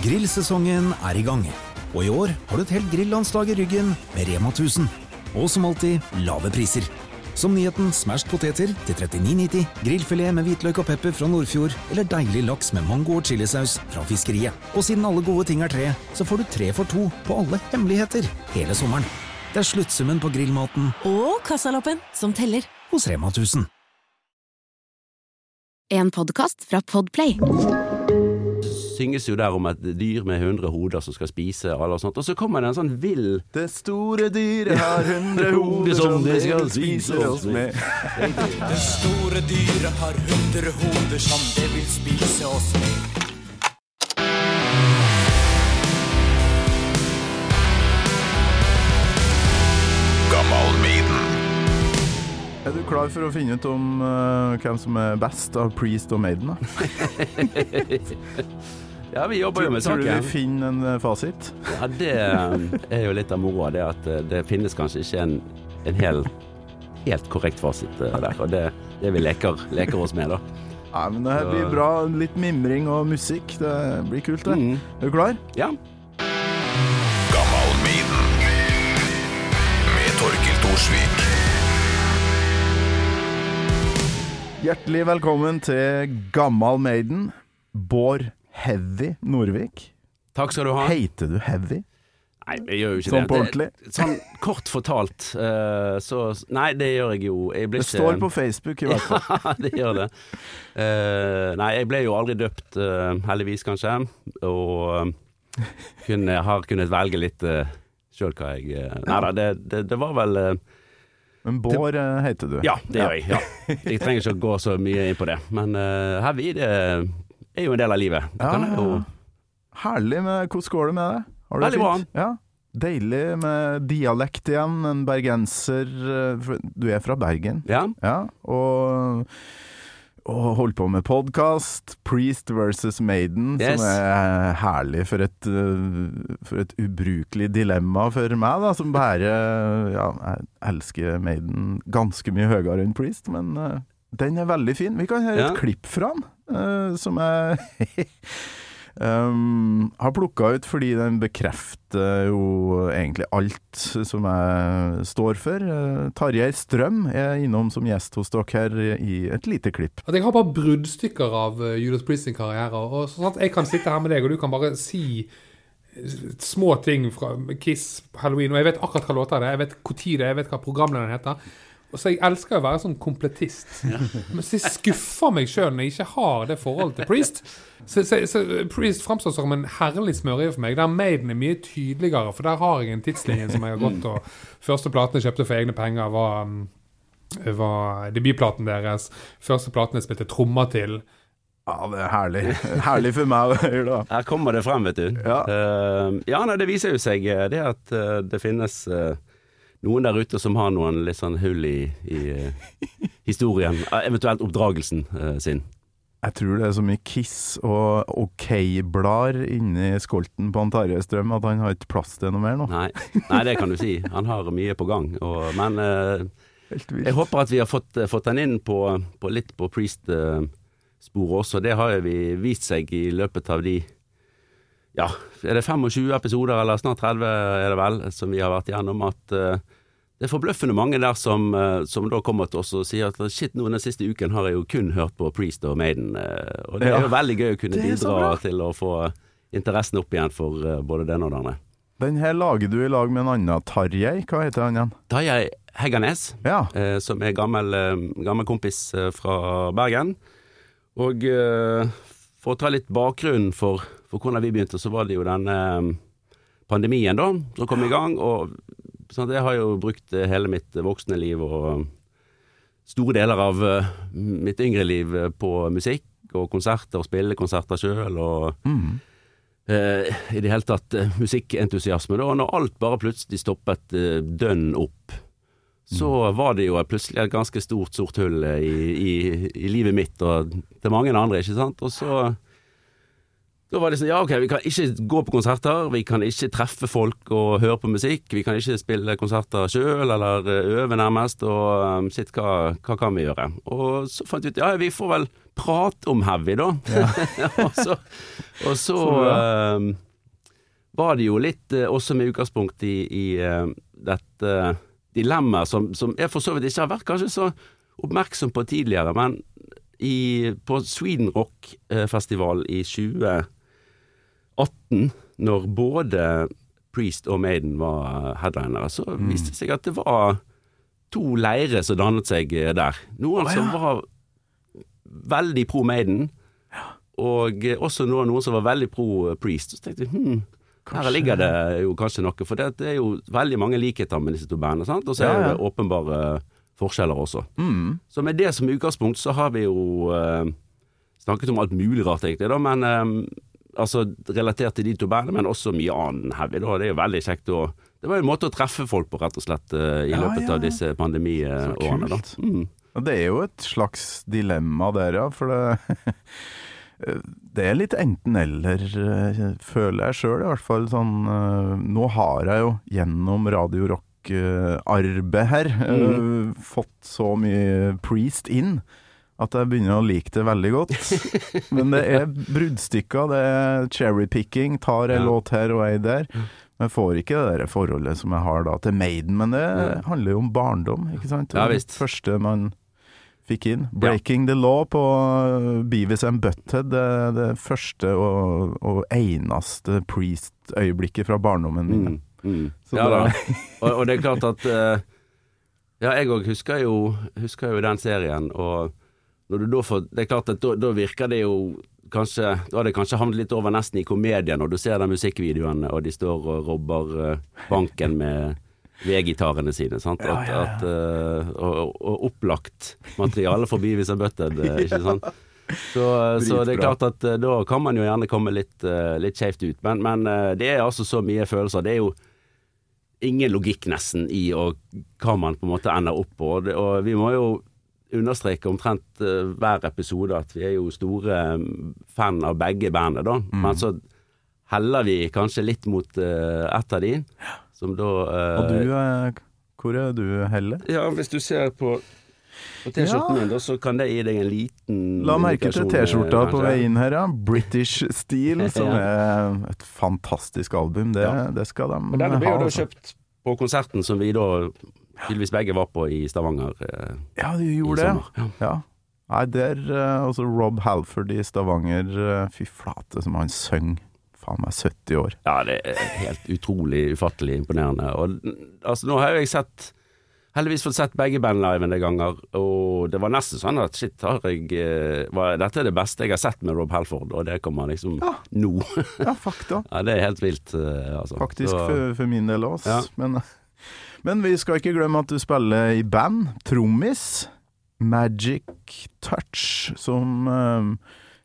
Grillsesongen er i gang, og i år har du et helt grillandslag i ryggen med Rema 1000. Og som alltid, lave priser. Som nyheten smashed poteter til 39,90, grillfilet med hvitløk og pepper fra Nordfjord, eller deilig laks med mango og chilisaus fra Fiskeriet. Og siden alle gode ting er tre, så får du tre for to på alle hemmeligheter hele sommeren. Det er sluttsummen på grillmaten Og kassaloppen som teller. hos Rema 1000. En podkast fra Podplay. Synges jo der om et dyr med 100 hoder som skal spise alle og sånt, og så kommer det en sånn vill Det store dyret har hundre hoder som det skal spise oss med. Det store dyret har hundre hoder som det vil spise oss med. Er du klar for å finne ut om uh, hvem som er best av Priest og Maiden? Da? Ja, vi jobber jo med Tror du vi finner en eh, fasit? Ja, det er jo litt av moroa, det at eh, det finnes kanskje ikke en, en hel, helt korrekt fasit eh, der. Og det, det vi leker, leker oss med, da. Nei, men det her blir bra. Litt mimring og musikk. Det blir kult, det. Mm. Er du klar? Ja. Hjertelig velkommen til Gammal Maiden. Bård Heavy Norvik. Takk skal du ha. Heiter du Heavy? Nei, jeg gjør jo ikke Sånn det. på ordentlig? Det, sånn kort fortalt, uh, så Nei, det gjør jeg jo. Jeg Det står på Facebook i hvert fall. Ja, det gjør det. Uh, nei, jeg ble jo aldri døpt, uh, heldigvis kanskje, og kunne, har kunnet velge litt uh, sjøl hva jeg Nei da, det, det, det var vel Men Bård heter du. Ja, det gjør jeg. Ja. Jeg trenger ikke å gå så mye inn på det. Men uh, heavy, det er jo en del av livet. Ja, jo. Herlig. med Hvordan går det med det? Har du det Veldig bra. fint? Ja. Deilig med dialekt igjen. En bergenser. eh, Du er fra Bergen? Ja. Ja. Og, og holdt på med podkast. Priest versus Maiden, Yes. som er herlig for et, eh, for et ubrukelig dilemma for meg, da, som bare Ja, jeg elsker Maiden ganske mye høyere enn Priest, men eh, den er veldig fin. Vi kan høre Ja. et klipp fra den, uh, som jeg Um, har plukka ut fordi den bekrefter jo egentlig alt som jeg står for. Uh, Tarjei Strøm er innom som gjest hos dere her i et lite klipp. At jeg har bare bruddstykker av uh, Judas Priest sin karriere. Og sånn at jeg kan sitte her med deg, og du kan bare si eh, små ting fra Kiss, Halloween, og jeg vet akkurat hva låter det er, jeg vet når det er, jeg vet hva programlederen heter. Og så Jeg elsker å være sånn komplettist. Men så jeg skuffer meg sjøl når jeg ikke har det forholdet til Priest. Så, så, så Priest framstår som en herlig smørje for meg. Der Maiden er mye tydeligere, for der har jeg en tidslinje som jeg har gått og Første platene jeg kjøpte for egne penger, var um, var debutplaten deres. Første platen jeg spilte trommer til. Ja, det er herlig. Herlig for meg å høre, da. Her kommer det frem, vet du. Ja. uh, ja, nei, det viser jo seg eh, det at eh, det finnes eh, noen der ute som har noen litt sånn hull i, i eh, historien, eh, eventuelt oppdragelsen uh, sin. Jeg tror det er så mye Kiss og OK-blader inni skolten på Tarjei Strøm at han har ikke plass til noe mer nå. Nei, nei, det kan du si. Han har mye på gang. Og, men uh, jeg håper at vi har fått, fått han inn på, på litt på Priest-sporet også. Det har jo vi vist seg i løpet av de ja, er det 25 episoder, eller snart 30 er det vel, som vi har vært gjennom, at uh, det er forbløffende mange der som, uh, som da kommer til oss og sier at shit, nå den siste uken har jeg jo kun hørt på Priest og Maiden. uh, og det Ja. er jo veldig gøy å kunne bidra til å få interessen opp igjen for både det ene og det andre. Den her lager du i lag med en annen Tarjei. Hva heter han igjen? Tarjei Heggernes, Ja. som er gammel, gammel kompis fra Bergen. Og for å ta litt bakgrunn for, for hvordan vi begynte, så var det jo denne eh, pandemien da, som kom i gang. Og sånn jeg har jo brukt eh, hele mitt voksne liv og store deler av eh, mitt yngre liv eh, på musikk og konserter, og spille konserter sjøl. og Mm. eh, i det hele tatt eh, musikkentusiasme. Da, og når alt bare plutselig stoppet eh, dønn opp, så var det jo plutselig et ganske stort sort hull eh, i, i, i livet mitt og til mange andre, ikke sant. Og så Da var det sånn, ja ok, vi kan ikke gå på konserter, vi kan ikke treffe folk og høre på musikk, vi kan ikke spille konserter sjøl eller eh, øve nærmest, og um, shit, hva, hva kan vi gjøre? Og så fant vi ut, ja vi får vel prate om heavy da. og så, og så, um, var det jo litt eh, også med utgangspunkt i, i uh, dette dilemmaet som, som jeg for så vidt ikke har vært kanskje så oppmerksom på tidligere, men i, på Sweden Rock Festival i 2018, når både Priest og Maiden var headlinere, så viste det seg at det var to leirer som dannet seg der. Noen som var veldig pro Maiden, og også noen, noen som var veldig pro Priest. Så tenkte jeg hm, her ligger det jo kanskje noe, for det, er jo veldig mange likheter med disse to bandene, og så er det åpenbare forskjeller også. Mm. Så med det som utgangspunkt så har vi jo eh, snakket om alt mulig rart egentlig, da, men eh, altså relatert til de to bandene, men også mye annen heavy. Da. Det er jo veldig kjekt å Det var jo en måte å treffe folk på, rett og slett, eh, i Ja, løpet ja, av disse pandemiårene. da. Mm. Det er jo et slags dilemma der, ja. For det, det er litt enten-eller, eh, føler jeg sjøl i hvert fall. Sånn, eh, nå har jeg jo gjennom Radio Rock-arbeidet her mm. fått så mye Priest inn. At jeg begynner å like det veldig godt. Men det er bruddstykker, det er cherrypicking. Tar en Ja. låt her og ei der. Men jeg får ikke det der forholdet som jeg har da til Maiden. Men det Ja. handler jo om barndom, ikke sant? Ja, Det første man fikk inn. 'Breaking the Law' på uh, Beavis and Butthead. Det det første og, og eneste Priest-øyeblikket fra barndommen min. Mm. Mm. Ja da. Og, og det er klart at uh, Ja, jeg òg husker, husker jo den serien, og får Det er klart at da, da virker det jo kanskje Da har det kanskje havnet litt over nesten i komedien når du ser den musikkvideoen, og de står og robber eh, banken med V-gitarene sine. Sant? At, ja, ja. At, uh, og, og opplagt materiale for Beavis and Butthead, eh, ikke sant. Så, så det er klart at uh, da kan man jo gjerne komme litt, uh, litt skjevt ut. Men, men eh, det er altså så mye følelser. Det er jo ingen logikk nesten i og hva man på en måte ender opp på. Og, det, og vi må jo understreke omtrent eh, hver episode at vi er jo store eh, fan av begge bandene, da. Mm. Men så heller vi kanskje litt mot uh, ett av de, som da uh, Og du, uh, hvor er du, heller? Ja, hvis du ser på på T-skjorten Ja. min, da, så kan det gi deg en liten La merke til eh, T-skjorta på vei inn her, ja. British Steel, som Ja. er et fantastisk album. Det, Ja. det skal de Men denne ble ha. jo da altså. kjøpt på konserten som vi da tydeligvis begge var på i Stavanger eh, Ja, du gjorde det. Ja. Ja. Nei, der eh, Altså Rob Halford i Stavanger, eh, fy flate som han synger. Faen meg 70 år. Ja, det er helt utrolig ufattelig imponerende. Og altså, nå har jeg sett Heldigvis fått sett begge band live en del ganger, og det var nesten sånn at shit, har jeg eh, var, Dette er det beste jeg har sett med Rob Halford, og det kommer liksom Ja. nå. Ja, fakta. ja, det er helt vilt, altså. Faktisk for, for min del òg. Ja. Men, men vi skal ikke glemme at du spiller i band. Trommis. Magic Touch, som eh,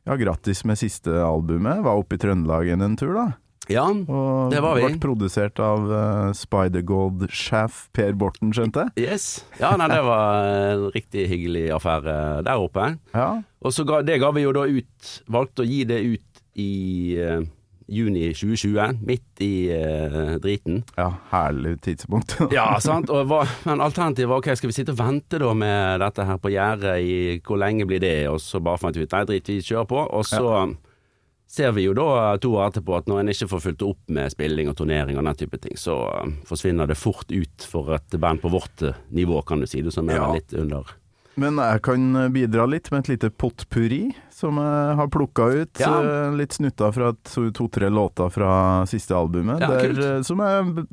Ja, grattis med siste albumet. Var oppe i Trøndelag en tur, da. Ja, Og Det var vi. ble produsert av uh, Spider-God-sjef Per Borten, skjønte jeg. yes. Ja, nei, det var en riktig hyggelig affære der oppe. Ja. Og så ga, det ga vi jo da ut Valgte å gi det ut i eh, juni 2020, midt i eh, driten. ja, herlig tidspunkt. Ja, sant. Hva, men alternativet var ok, skal vi sitte og vente da med dette her på gjerdet i hvor lenge blir det? Og så bare fant vi ut nei, drit, vi kjører på. Og så ser vi jo da to år etterpå at når en ikke får fulgt opp med spilling og turnering og den type ting, så eh, forsvinner det fort ut for et band på vårt eh, nivå, kan du si. du som er Ja. litt under Men jeg kan bidra litt med et lite potpurri som jeg har plukka ut. Ja. eh, Litt snutta fra to- to-tre låter fra siste albumet. Ja, der, kult. eh, som er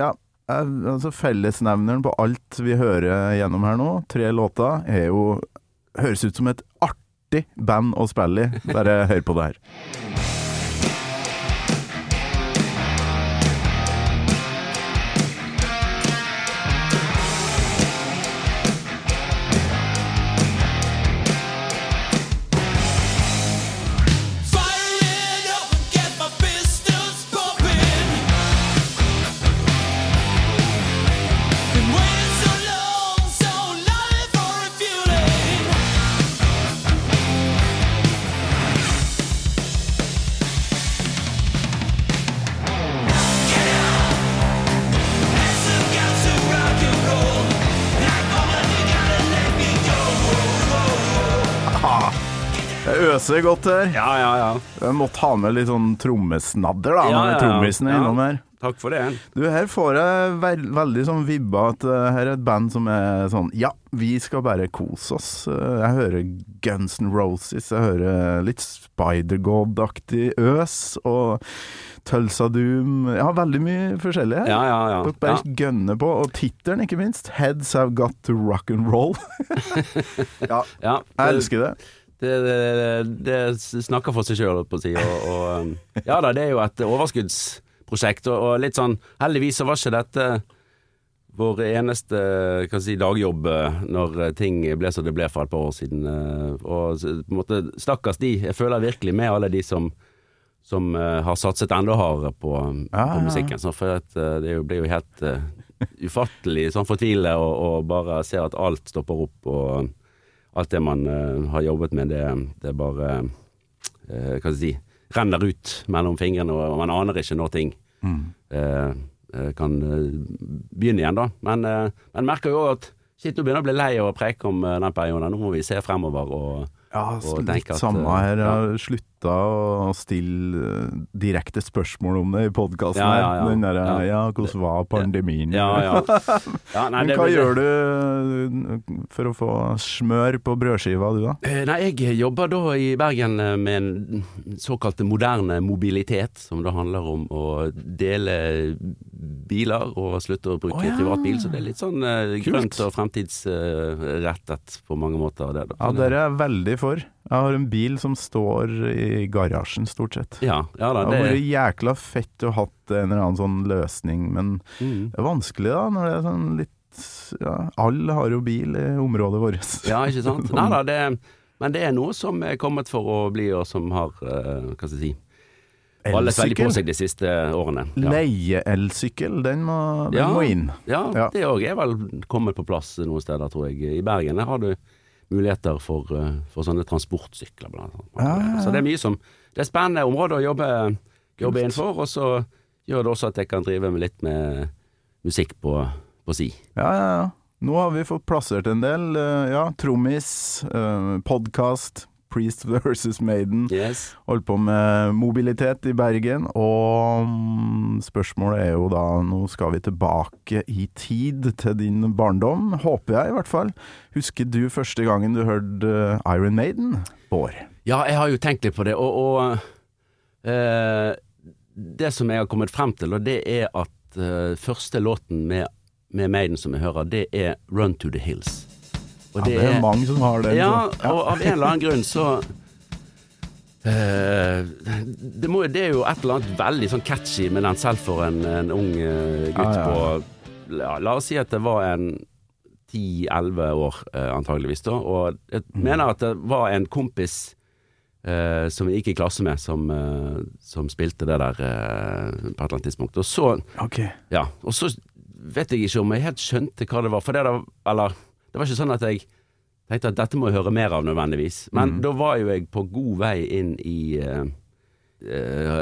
ja, er, altså fellesnevneren på alt vi hører gjennom her nå, tre låter, er jo Høres ut som et artig band å spille i. Bare hør på det her. Øser godt her. Ja, ja, ja. Jeg måtte ha med litt sånn trommesnadder da, Ja, når ja, er Ja. innom her. Takk for det. Du, her får jeg veld, veldig sånn vibba at uh, her er et band som er sånn Ja, vi skal bare kose oss. Uh, jeg hører Guns N' Roses, jeg hører litt Spider-God-aktig øs, og Tulsa Doom Ja, veldig mye forskjellig her. Ja, ja, ja. Dere bare ja. gønner på. Og tittelen, ikke minst. 'Heads Have Got to Rock and Roll'. ja, ja. jeg elsker det. Det, det, det snakker for seg sjøl, holdt på å si. Og, og, um, ja da, det er jo et overskuddsprosjekt, og, og litt sånn Heldigvis så var ikke dette vår eneste kan si, dagjobb eh, når ting ble som det ble for et par år siden. eh, Og på en måte, stakkars de. Jeg føler virkelig med alle de som som eh, har satset enda hardere på, Ja, på ja, ja. musikken. Så for at, eh, det blir jo helt uh, ufattelig sånn fortvile og, og bare se at alt stopper opp, og alt det man eh, har jobbet med, det, det bare eh, Hva skal jeg si renner ut mellom fingrene, og man aner ikke når ting eh, eh, kan eh, begynne igjen, da. Men man merker jo at shit, nå begynner jeg å bli lei av å preke om den perioden. Nå må vi se fremover og Ja, og tenke at, samme eh, her. Ja. har slutta å stille eh, direkte spørsmål om det i podkasten Ja, ja, ja. Den derre Ja. ja. hvordan var pandemien? Ja, ja. ja nei, Men hva det... gjør du eh, for å få smør på brødskiva, du da? Eh, Nei, jeg jobber da i Bergen med en såkalt moderne mobilitet, som da handler om å dele biler og slutte å bruke oh, privatbil. Så det er litt sånn grønt og fremtidsrettet på mange måter. Det. Ja, dere er veldig for. Jeg har en bil som står i garasjen, stort sett. ja, ja da, Det hadde vært jækla fett å hatt en eller annen sånn løsning, men mm. det er vanskelig da, når det er sånn litt ja, Alle har jo bil i området vårt. Ja, ikke sant. Nei da, det, men det er noe som er kommet for å bli, og som har, eh, hva skal jeg si Valgt veldig på seg de siste årene. Ja. Leie-elsykkel, den, må, den Ja. må inn. Ja, Ja. det òg er vel kommet på plass noen steder, tror jeg. I Bergen der har du muligheter for, eh, for sånne transportsykler, blant annet. Ja. Så det er mye som Det er spennende område å jobbe, jobbe innenfor, og så gjør det også at jeg kan drive med litt med musikk på, på si. Ja, ja, ja. Nå har vi fått plassert en del. eh, Ja, trommis, uh, podkast, Priest versus Maiden. Yes. Holdt på med mobilitet i Bergen, og mm, spørsmålet er jo da Nå skal vi tilbake i tid til din barndom, håper jeg i hvert fall. Husker du første gangen du hørte eh, Iron Maiden? Bård? Ja, jeg har jo tenkt litt på det, og, og uh, det som jeg har kommet frem til, og det er at uh, første låten med, med Maiden som jeg hører, det er Run to the Hills. Og Ja, det er mange som har den. Ja, ja, og av en eller annen grunn så Uh, det, må, det er jo et eller annet veldig sånn catchy med den selv for en, en ung uh, gutt ah, ja, på ja, La oss si at det var en 10-11 år uh, antageligvis da, og jeg Mm. mener at det var en kompis som jeg gikk i klasse med, som, som spilte det der på et eller annet tidspunkt. Og så okay. ja, og så vet jeg ikke om jeg helt skjønte hva det var, for det da, eller, det var ikke sånn at jeg tenkte at dette må jeg høre mer av nødvendigvis, men mm. da var jo jeg på god vei inn i uh,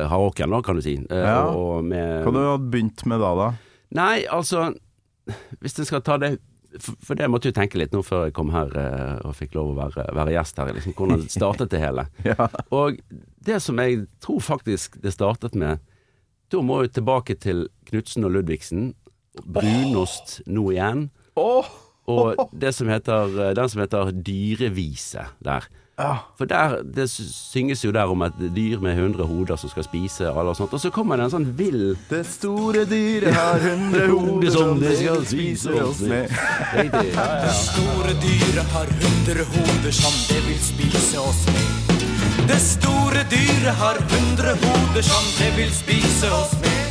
hardrocken da, kan du si. Uh, Ja. og med, Hva du hadde begynt med da, da? Nei, altså, hvis en skal ta det, for, det måtte jeg tenke litt nå før jeg kom her eh, og fikk lov å være, være gjest her, liksom, hvordan startet det hele. Ja. Og det som jeg tror faktisk det startet med, da må jeg tilbake til Knutsen og Ludvigsen. Brunost nå igjen. Og det som heter, den som heter Dyrevise der. For der, det synges jo der om et dyr med 100 hoder som skal spise alle og sånt. Og så kommer det en sånn vill Det store dyret har hundre hoder som det skal spise oss med. Riktig. Ja, ja. Store dyret har hundre hoder som det vil spise oss med. Det store dyret har hundre hoder som det vil spise oss med.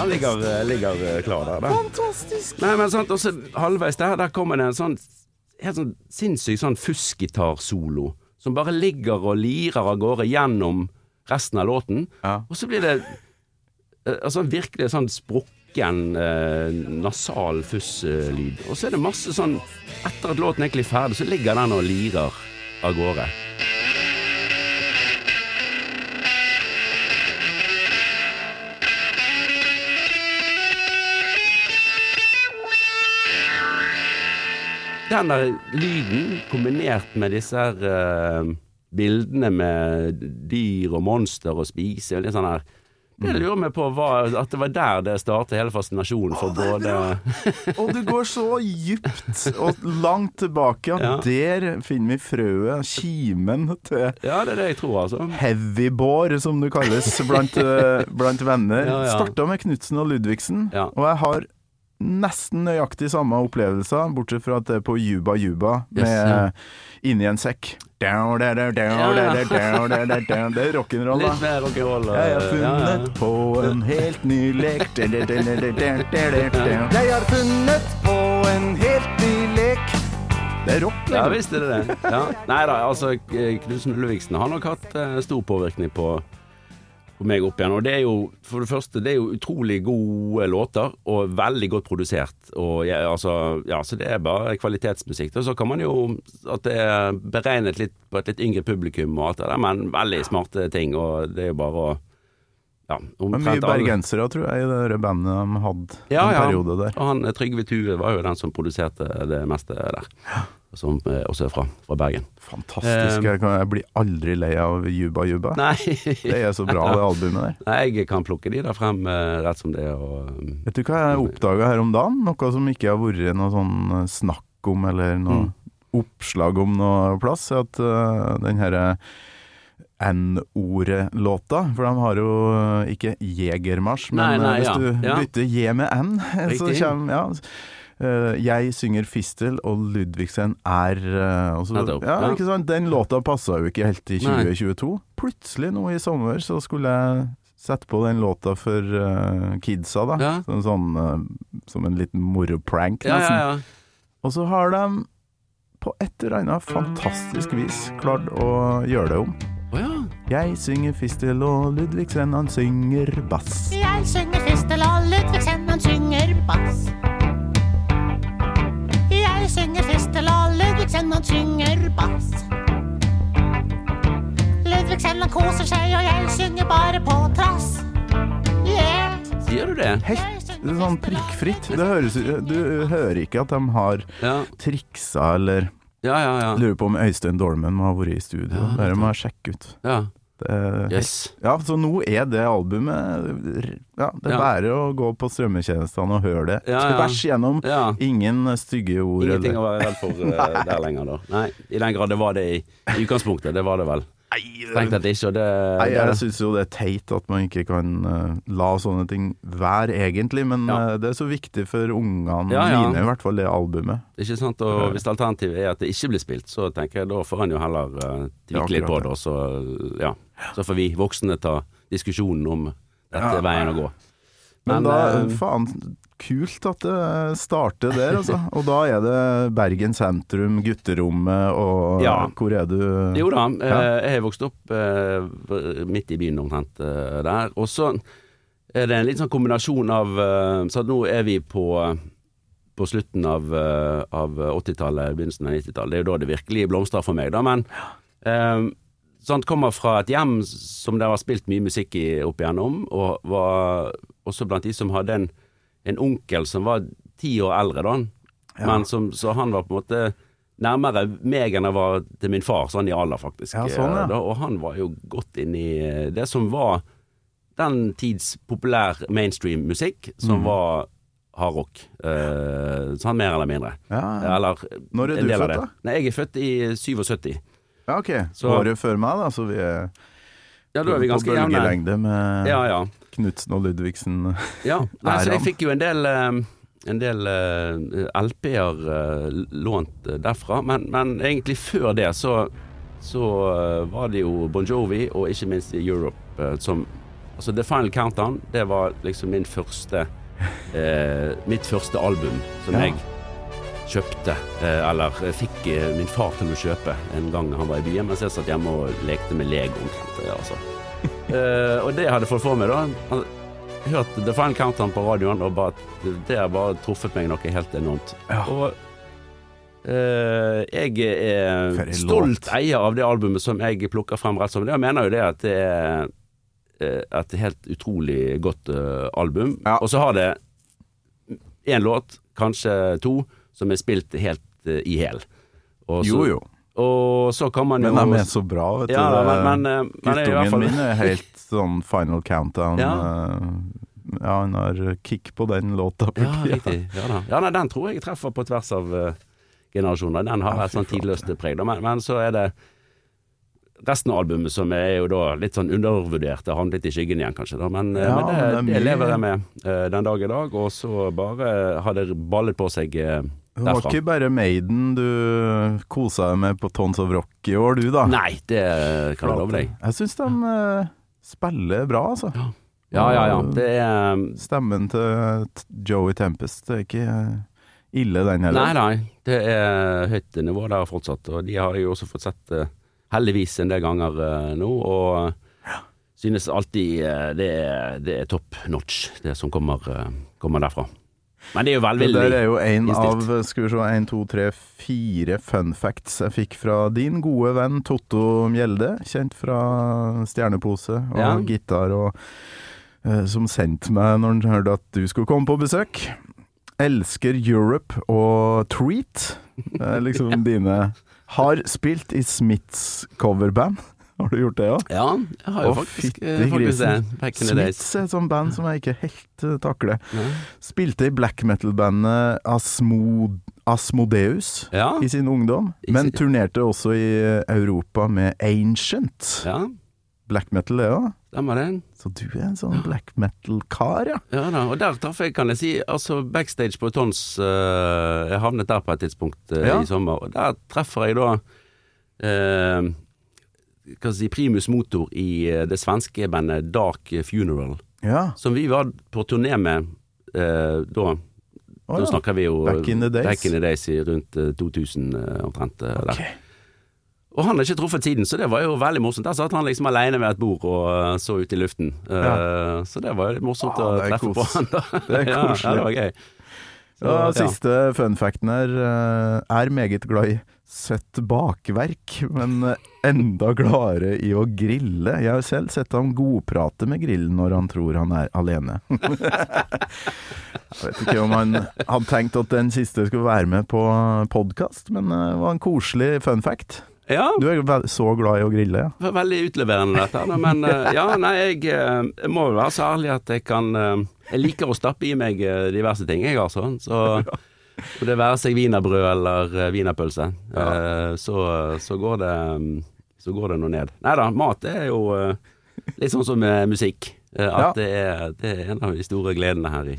Den ligger, ligger eh, klar der. da. Fantastisk. Nei, men sant, også halvveis der, der kommer det en sånn helt sånn sinnssyk sånn fuskgitarsolo som bare ligger og lirer av gårde gjennom resten av låten. Ja. Og så blir det eh, altså virkelig sånn sprukken eh, nasal fusslyd. Og så er det masse sånn Etter at låten egentlig er ferdig, så ligger den og lirer av gårde. Den der lyden kombinert med disse her uh, bildene med dyr og monster og spise og litt sånn her jeg lurer meg på hva, at det var der det startet hele fascinasjonen for både Og du går så djupt og langt tilbake at Ja. der finner vi frøet, kimen til Ja, det er det jeg tror, altså. Heavybore, som det kalles blant, eh, blant venner. Ja, ja. Starta med Knutsen og Ludvigsen, Ja. og jeg har nesten nøyaktig samme opplevelser, bortsett fra at det er på Juba Juba, Yes, med ja. inni en sekk. Down, down, Ja, ja. Det er rock'n'roll, da. Litt mer rock'n'roll. Jeg har ja, ja. funnet på en helt ny lek. Jeg har funnet på en helt ny lek. Det er rock, Ja liksom. visst er det det. Ja. Nei da, altså Knutsen Ulleviksen har nok hatt eh, stor påvirkning på, på meg opp igjen. Og det er jo, for det første, det er jo utrolig gode låter, og veldig godt produsert. Og ja, altså, ja, så det er bare kvalitetsmusikk. Og så kan man jo at det er beregnet litt på et litt yngre publikum og alt det der, men veldig smarte ting, og det er jo bare å ja, men mye bergensere, tror jeg, i det der bandet de hadde Ja, en ja. periode der. Og han Trygve Tue var jo den som produserte det meste der. Som eh, også er fra, fra Bergen. Fantastisk. Jeg, kan, jeg blir aldri lei av Juba Juba. Nei. Det er så bra, det albumet der. Nei, jeg kan plukke de der frem eh, rett som det er. Og, um, Vet du hva jeg oppdaga her om dagen? Noe som ikke har vært noe sånn eh, snakk om, eller noe Mm. oppslag om noe plass, at uh, den herre N-ordet-låta, for de har jo ikke Jegermarsj, men Nei, nei, hvis ja. du bytter J med N, så Riktig. kommer ja, Jeg synger Fistel, og Ludvigsen er eh, og så- ja, ikke sant? Den låta passa jo ikke helt i Nei. 2022. Plutselig nå i sommer så skulle jeg sette på den låta for eh, kidsa, da. Ja. Sånn, sånn eh, som en liten moroprank, ja, nesten. ja, ja. Og så har de på et eller annet fantastisk vis klart å gjøre det om. Oh, ja. Jeg synger fistel, og Ludvigsen han synger bass. Jeg synger fistel, han synger bass. Ludvig han koser seg, og jeg synger bare på trass. Yeah. Sier du det? Helt sånn prikkfritt. Det høres, du hører ikke at de har Ja, triksa eller ja, ja. ja. Lurer på om Øystein Dolmen må ha vært i studio. Ja, Dere må sjekke ut. ja. Det, Yes. Ja, så nå er det albumet Ja, det Ja. bare å gå på strømmetjenestene og høre det Ja, ja. tvers igjennom. Ja. Ingen stygge ord. Ingenting å eller være redd for eh, der lenger, da. Nei, i den grad det var det i, i utgangspunktet. Det var det vel. Strengt tatt ikke, det, Nei, jeg det syns jo det er teit at man ikke kan uh, la sånne ting være, egentlig. Men Ja. uh, det er så viktig for ungene Ja, ja. mine, i hvert fall det albumet. Ikke sant, og Hvis alternativet er at det ikke blir spilt, så tenker jeg da får han jo heller uh, tvikke litt på det, og så, ja. Så får vi voksne ta diskusjonen om dette Ja. er veien å gå. Men, Men, da, eh, faen, kult at det starter der, altså. Og da er det Bergen sentrum, gutterommet og Ja. Hvor er du? Jo da, Ja. eh, jeg har vokst opp eh, midt i byen omtrent der. Og så er det en litt sånn kombinasjon av Så nå er vi på på slutten av, av 80-tallet, begynnelsen av 90-tallet. Det er jo da det virkelig blomstrer for meg, da. Men eh, sånt kommer fra et hjem som det har spilt mye musikk i opp igjennom, og var også blant de som hadde en, en onkel som var ti år eldre, da. Ja. Men som, så han var på en måte nærmere meg enn jeg var til min far, sånn i alder, faktisk. Ja, sånn, ja. Eh, Da, og han var jo godt inn i det som var den tids populær mainstream-musikk, som mm. var hardrock. Eh, sånn mer eller mindre. Ja. Eller Når er du født, da? Nei, jeg er født i 77. Ja, ok. Så- Året før meg, da, så vi er Ja, da er vi på bølgelengde med Ja, ja. Knutsen og Ludvigsen. ja. Nei, så jeg fikk jo en del eh, en del eh, LP-er eh, lånt derfra, men, men egentlig før det så, så var det jo Bon Jovi og ikke minst i Europe som Altså The Final Countdown, det var liksom min første eh, Mitt første album som jeg kjøpte, eh, eller fikk eh, min far til å kjøpe en gang han var i byen, mens jeg satt hjemme og lekte med Lego omtrent. eh, Altså. uh, og det jeg hadde fått for meg, da han- hørte The Final Countdown på radioen, og bare, det har bare truffet meg noe helt enormt. Ja. Og Uh, jeg er stolt eier av det albumet som jeg plukker frem rett som det. Jeg mener jo det at det er et helt utrolig godt uh, album. Ja. Og så har det én låt, kanskje to, som er spilt helt eh, i hæl. Jo, jo. Og så kan man jo Men de er så bra, vet du. Ja, da, men, men, eh, Guttungen fall min er helt sånn final countdown. Ja. eh, ja, han har kick på den låta. På Ja, riktig. Ja, da. ja nei, den tror jeg treffer på tvers av uh, generasjoner. Den har Ja, et sånn tidløst preg. Men, men så er det resten av albumet som er jo da litt sånn undervurdert. Det handlet i skyggen igjen, kanskje. Da. Men, eh, Ja, men det, men det er lever jeg med eh, den dag i dag. Og så bare har det ballet på seg Derfra Det var ikke bare Maiden du kosa deg med på Tons of Rock i år, du da? Nei, det kan jeg love deg. Jeg syns de eh, spiller bra, altså. Ja, ja, ja. Det er Stemmen til Joey Tempest det er ikke eh, ille, den heller. Nei, nei. Det er høyt nivå der fortsatt. Og de har jo også fått sett eh, heldigvis en del ganger eh, nå. Og synes alltid eh, det, er, det er top notch, det som kommer, eh, kommer derfra. Men det er jo Det innstilt. Det er jo en av skal vi se, en, to, tre, fire fun facts jeg fikk fra din gode venn Totto Mjelde, kjent fra Stjernepose og Ja. gitar, og som sendte meg når han hørte at du skulle komme på besøk. Elsker Europe og Treat. Det er liksom dine Har spilt i Smiths coverband. Har du gjort det òg? Ja, jeg har jo Å, faktisk, eh, faktisk det. Back in the days. Smiths er et sånt band som jeg ikke helt uh, takler. Ja. Spilte i black metal-bandet Asmod Asmodeus Ja, i sin ungdom, men turnerte også i Europa med Ancient. ja, Black metal, det òg. stemmer det. Så du er en sånn black metal-kar, ja. Ja da, og der traff jeg, kan jeg si, altså backstage på Tons uh, Jeg havnet der på et tidspunkt uh, Ja. i sommer, og der treffer jeg da uh, Hva si, primus motor i det svenske bandet Dark Funeral, Ja. som vi var på turné med eh, da. Da ja. snakker vi jo Back in the days. back in the days i rundt eh, 2000 eh, omtrent. Okay. Ok. der. Og han har ikke truffet siden, så det var jo veldig morsomt. Der satt han liksom alene ved et bord og eh, så ut i luften. Eh, Ja. Så det var jo litt morsomt Ah, å treffe kos. på han da. Det er koselig. Ja, det var gøy. Så, Ja, ja. siste fun facten her. eh, Er meget glad i søtt bakverk, men enda gladere i å grille. Jeg har selv sett ham godprate med grillen når han tror han er alene. Jeg vet ikke om han hadde tenkt at den siste skulle være med på podkast, men det var en koselig fun fact. Ja, Du er jo så glad i å grille, ja? veldig utleverende dette. Men eh, ja, nei, jeg, eh, jeg må være så ærlig at jeg kan eh, Jeg liker å stappe i meg diverse ting, jeg altså. Så og det være seg wienerbrød eller wienerpølse, ja. så, så går det mm, Så går det noe ned. Nei da, mat er jo litt sånn som musikk. At Ja. Det, er, det er en av de store gledene her i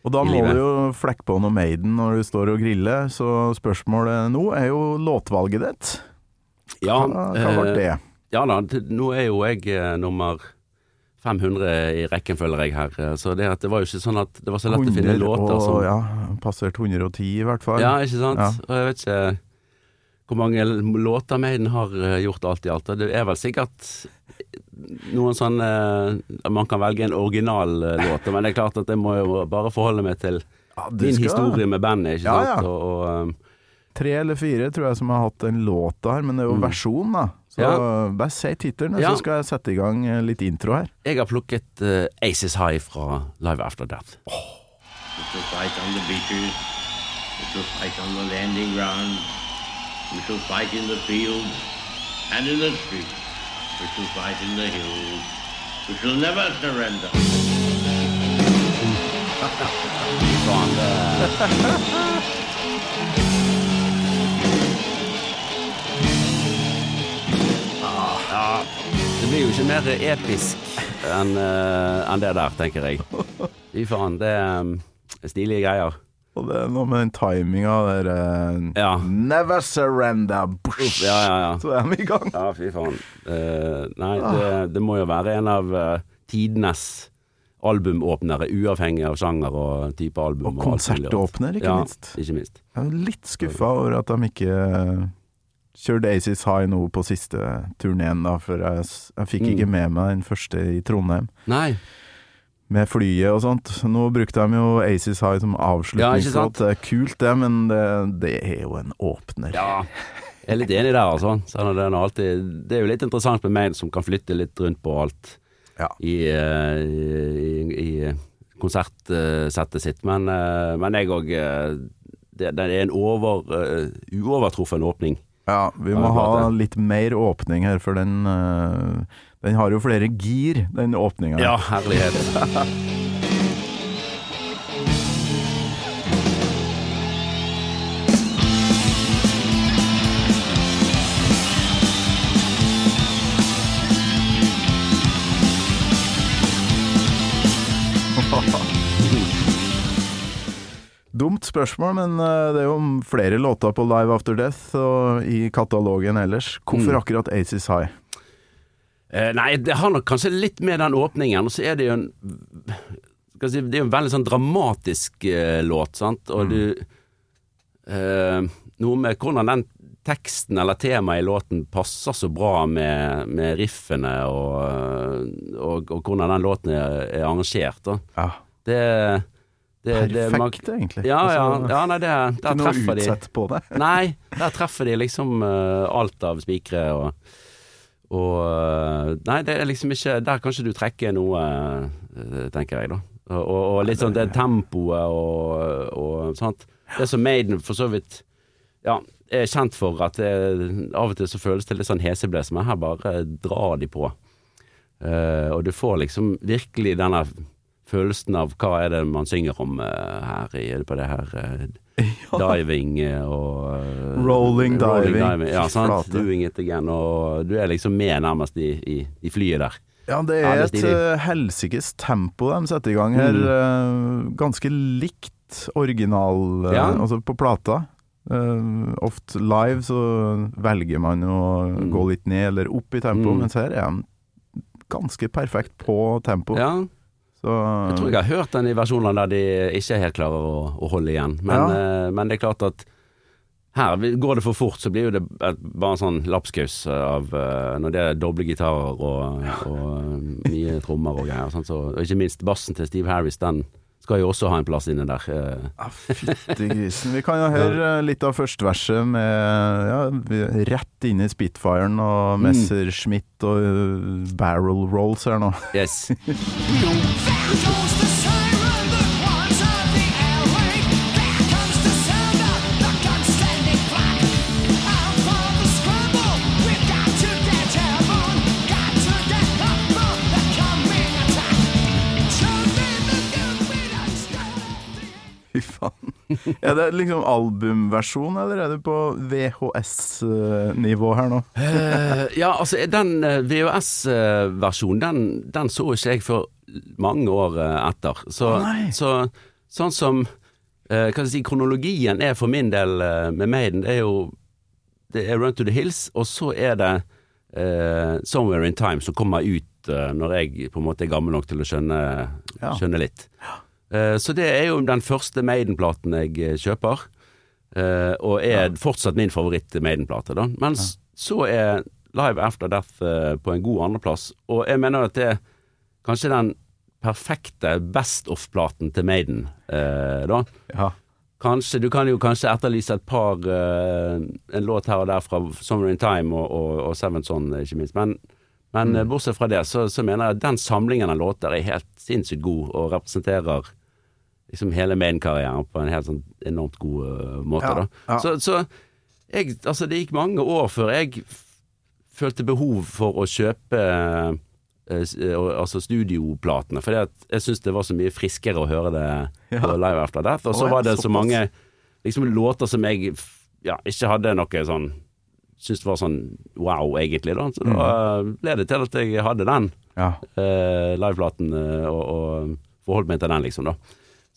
Og da må du jo flekke på noe Maiden når du står og griller, så spørsmålet nå er jo låtvalget ditt. Ja, Hva, hva eh, det? Ja da, nå er jo jeg eh, nummer 500 i rekken, føler jeg her. eh, Så det, det var jo ikke sånn at det var så lett å finne låter og, som Ja, passert 110 i hvert fall. Ja, ikke sant? Ja. Og jeg vet ikke hvor mange låter Maiden har gjort alt i alt. Det er vel sikkert noen sånn eh, Man kan velge en original eh, låt, men det er klart at jeg må jo bare forholde meg til Ja, din skal- historie med bandet, ikke sant? ja. Og, og, Tre eller fire tror jeg som har hatt en låt her, men det er jo Mm. versjon, da. Så Ja. bare si tittelen, Ja. så skal jeg sette i gang eh, litt intro her. jeg har plukket uh, Aces High fra Live After Death. Fight on the beaches. We shall fight on the landing ground. We shall fight in the fields and in the streets. We shall fight in the hills. We shall never surrender. det blir jo ikke mer episk enn eh, enn det der, tenker jeg. Fy faen, det er stilige greier. Og det er noe med den timinga der eh, Ja. Never surrender! Bush. Ja, ja, ja. Så er vi i gang. Ja, fy faen. Uh, nei, det, det må jo være en av uh, tidenes albumåpnere, uavhengig av sjanger og type album. Og konsertåpner, ikke ja. Ikke minst. Jeg er litt skuffa over at de ikke eh, kjørte Aces High nå på siste turneen, da, for jeg, jeg fikk Mm. ikke med meg den første i Trondheim. Nei. Med flyet og sånt. Nå brukte de jo Aces High som Ja, avslutningslåt. det er kult, det, men det, det er jo en åpner. Ja, jeg er litt enig der, altså. Sånn det, er alltid, det er jo litt interessant med meg som kan flytte litt rundt på alt Ja. i, eh, i, i, konsertsettet sitt. Men, eh, men jeg òg det, det er en over, eh, uovertruffen åpning Ja, vi må ha litt mer åpning her, for den eh, Den har jo flere gir, den åpninga. Ja, herlighet. Spørsmål, men eh, det er jo flere låter på Live After Death og i katalogen ellers. Hvorfor Mm. akkurat Aces High? Eh, nei, det har nok kanskje litt med den åpningen, og så er det jo en si, Det er jo en veldig sånn dramatisk eh, låt, sant, og du eh, Noe med hvordan den teksten eller temaet i låten passer så bra med, med riffene og, og, og hvordan den låten er, er arrangert. Da. Ja, Det, perfekt, egentlig. Ja, ja, Altså, ja nei, det, Ikke der noe treffer de utsett på det. Nei, der treffer de liksom uh, alt av spikere og og eh, Nei, det er liksom ikke Der kan ikke du trekke noe, eh, tenker jeg, da. Og, og, litt sånn det tempoet og, og sånt. Det som Maiden for så vidt ja, er kjent for at det, av og til så føles det litt sånn heseblesende. her bare drar de på. Uh, og du får liksom virkelig denne følelsen av hva er det man synger om eh, her i, på det her eh, diving eh, og eh, Rolling diving. Ja, sant. Doing it again. Og du er liksom med nærmest i, i, i flyet der. Ja, det er et helsikes tempo de setter i gang her. Mm. ganske likt original, Ja. altså på plata. Uh, ofte live så velger man å Mm. gå litt ned eller opp i tempo, Mm. mens her er de ganske perfekt på tempo. Ja, Så, jeg tror jeg har hørt den i versjonene der de ikke helt klarer å, å holde igjen. Men, eh, men det er klart at her går det for fort, så blir det et, bare en sånn lapskaus av eh, Når det er doble gitarer og, og mye trommer og greier. Så, og ikke minst bassen til Steve Harris, den skal jo også ha en plass inni der. eh. Ja, Fytti grisen. Vi kan jo høre eh, litt av førsteverset med ja, rett inn i Spitfiren og Mm. Messerschmitt og eh, barrel rolls her nå. Yes. Er det liksom albumversjon, eller er du på VHS-nivå her nå? Eh, ja, altså den eh, VHS-versjonen, den, den så ikke jeg før mange år eh, etter. Så, så sånn som Hva skal jeg si, kronologien er for min del med Maiden, det er jo Det er Run to the Hills, og så er det uh, Somewhere in Time som kommer ut uh, når jeg på en måte er gammel nok til å skjønne, Ja. skjønne litt. Eh, så det er jo den første Maiden-platen jeg eh, kjøper. Eh, og er fortsatt min favoritt-Maiden-plate. da Men ja. så er Live After Death eh, på en god andreplass, og jeg mener at det er kanskje den perfekte best off-platen til Maiden. Eh, da Ja. Kanskje, Du kan jo kanskje etterlyse et par eh, En låt her og der fra Summer in Time og, og, og Seven Son, ikke minst. Men, men eh, bortsett fra det, så, så mener jeg at den samlingen av låter er helt sinnssykt god, og representerer liksom hele Maiden-karrieren på en helt sånn enormt god eh, måte. Ja, da ja. Så, så jeg, altså, det gikk mange år før jeg følte behov for å kjøpe eh, eh, altså studioplatene, for jeg syns det var så mye friskere å høre det Ja. på Live After Death. Og så var det så mange liksom, låter som jeg ja, ikke hadde noe sånn Syntes var sånn wow, egentlig. da Så da eh, ble det til at jeg hadde den ja. liveplaten og, og forholdt meg til den, liksom. da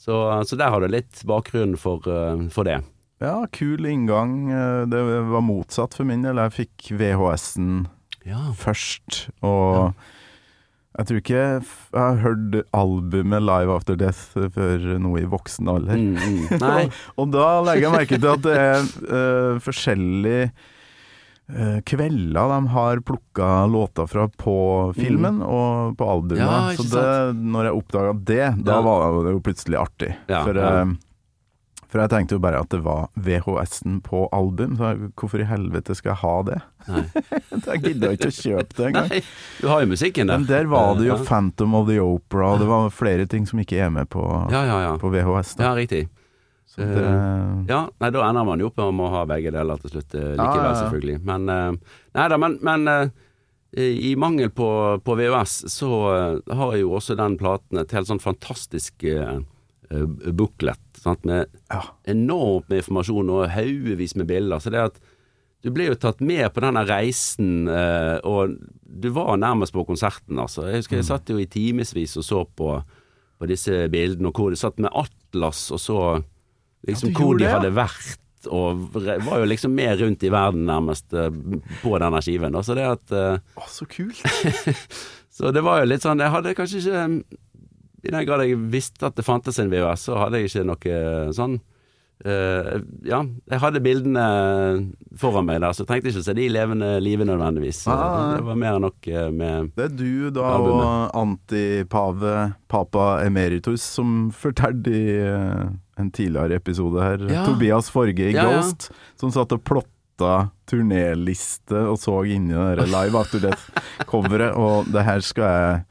Så, så der har du litt bakgrunn for, eh, for det. Ja, kul inngang. Eh, Det var motsatt for min del. Jeg fikk VHS-en Ja. først, og jeg tror ikke jeg har hørt albumet Live After Death før noe i voksen alder. Mm, mm. og, Og da legger jeg merke til at det er uh, forskjellige eh, kvelder de har plukka låter fra på filmen og på albumet. Mm. Ja, så det, når jeg oppdaga det, da Ja. var det jo plutselig artig. Ja, for, eh, for jeg tenkte jo bare at det var VHS-en på album, så hvorfor i helvete skal jeg ha det? Jeg gidda ikke å kjøpe det engang. Du har jo musikken der. Men der var det jo. Phantom of the Opera, og det var flere ting som ikke er med på, Ja, ja, ja. på VHS. Da. Ja, riktig. Så det Ja, nei, da ender man jo opp med å ha begge deler til slutt eh, likevel, Ja, ja, selvfølgelig. Men uh, Nei da, men, men eh, i mangel på, på VHS, så eh, har jo også den platen et helt sånn fantastisk eh, eh, booklet, sant, med Ja. enormt med informasjon og haugevis med bilder. Så det at du ble jo tatt med på denne reisen, eh, og du var nærmest på konserten, altså. Jeg husker jeg Mm. satt jo i timevis og så på, på disse bildene, og hvor du satt med atlas og så liksom Ja, hvor de det, ja. hadde vært. Og var jo liksom mer rundt i verden nærmest eh, på denne skiven. da. Så det at eh, Å, så kult! Så det var jo litt sånn Jeg hadde kanskje ikke I den grad jeg visste at det fantes en VHS, så hadde jeg ikke noe sånn eh, Ja, jeg hadde bildene foran meg der, så jeg trengte ikke å se de levende livet nødvendigvis. Ah, det var mer enn nok eh, med Det er du da Albumet. og antipave Papa Emeritus som fortalte i eh, en tidligere episode her, Ja. Tobias Forge i Ja, ja. Ghost, som satt og plotta turnéliste og så inni det Live After Death-coveret, og det her skal jeg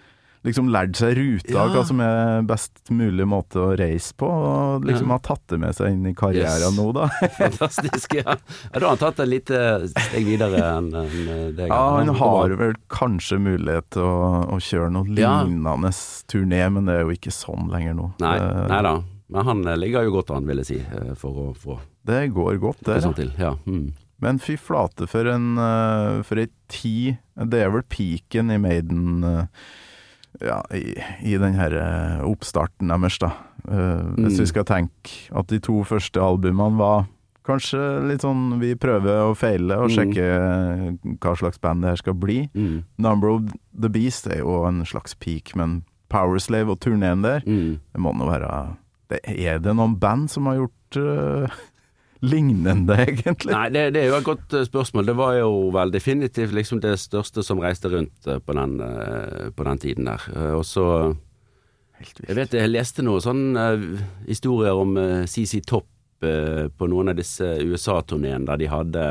liksom lært seg ruta, Ja. hva som er best mulig måte å reise på, og liksom Ja. har tatt det med seg inn i karrieren Yes. nå, da. fantastisk ja. ja, da har han tatt et lite steg videre enn enn deg. Ja, han har vel kanskje mulighet til å, å kjøre noe lignende turné, men det er jo ikke sånn lenger nå. Nei, nei da. Men han eh, ligger jo godt an, vil jeg si, eh, for å få det går godt, det. sånn til. Ja. Mm. Men fy flate for en uh, For ei tid Det er vel peaken i Maiden eh, Ja, i, i den her eh, oppstarten deres, da. Hvis Mm. vi skal tenke at de to første albumene var Kanskje litt sånn vi prøver å feile og Mm. sjekke eh, hva slags band det her skal bli. Mm. Number of the Beast er jo en slags peak, men Powerslave og turneen der, Mm. det må nå være det, Er det noen band som har gjort eh, lignende, egentlig? Nei, det, det er jo et godt eh, spørsmål. Det var jo vel definitivt liksom det største som reiste rundt eh, på den, eh, på den tiden der. Og så Jeg vet jeg leste noen sånne historier om CC Topp på noen av disse USA-turneene der de hadde